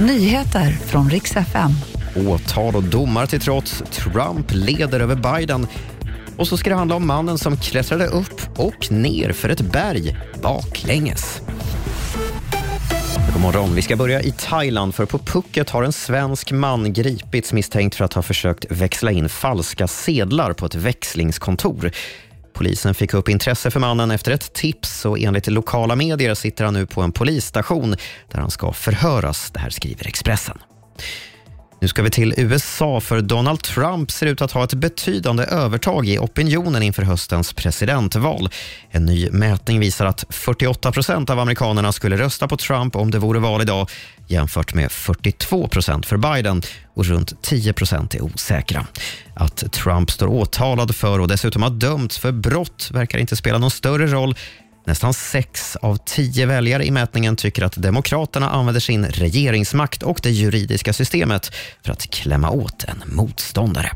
Nyheter från riks FM. Åtal och domar till trots, Trump leder över Biden. Och så ska det handla om mannen som klättrade upp och ner för ett berg baklänges. God morgon. Vi ska börja i Thailand för på Phuket har en svensk man gripits misstänkt för att ha försökt växla in falska sedlar på ett växlingskontor. Polisen fick upp intresse för mannen efter ett tips och enligt lokala medier sitter han nu på en polisstation där han ska förhöras. Det här skriver Expressen. Nu ska vi till USA för Donald Trump ser ut att ha ett betydande övertag i opinionen inför höstens presidentval. En ny mätning visar att 48 procent av amerikanerna skulle rösta på Trump om det vore val idag jämfört med 42 procent för Biden och runt 10 procent är osäkra. Att Trump står åtalad för och dessutom har dömts för brott verkar inte spela någon större roll Nästan sex av tio väljare i mätningen tycker att Demokraterna använder sin regeringsmakt och det juridiska systemet för att klämma åt en motståndare.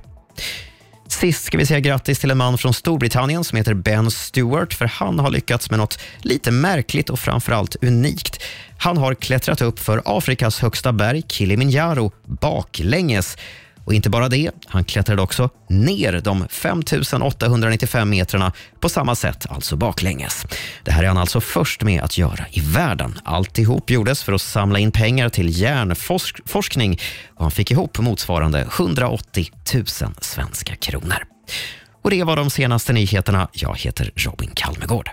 Sist ska vi säga grattis till en man från Storbritannien som heter Ben Stewart för han har lyckats med något lite märkligt och framförallt unikt. Han har klättrat upp för Afrikas högsta berg, Kilimanjaro, baklänges och inte bara det, han klättrade också ner de 5 895 metrarna på samma sätt, alltså baklänges. Det här är han alltså först med att göra i världen. Alltihop gjordes för att samla in pengar till hjärnforskning och han fick ihop motsvarande 180 000 svenska kronor. Och det var de senaste nyheterna. Jag heter Robin Kalmegård.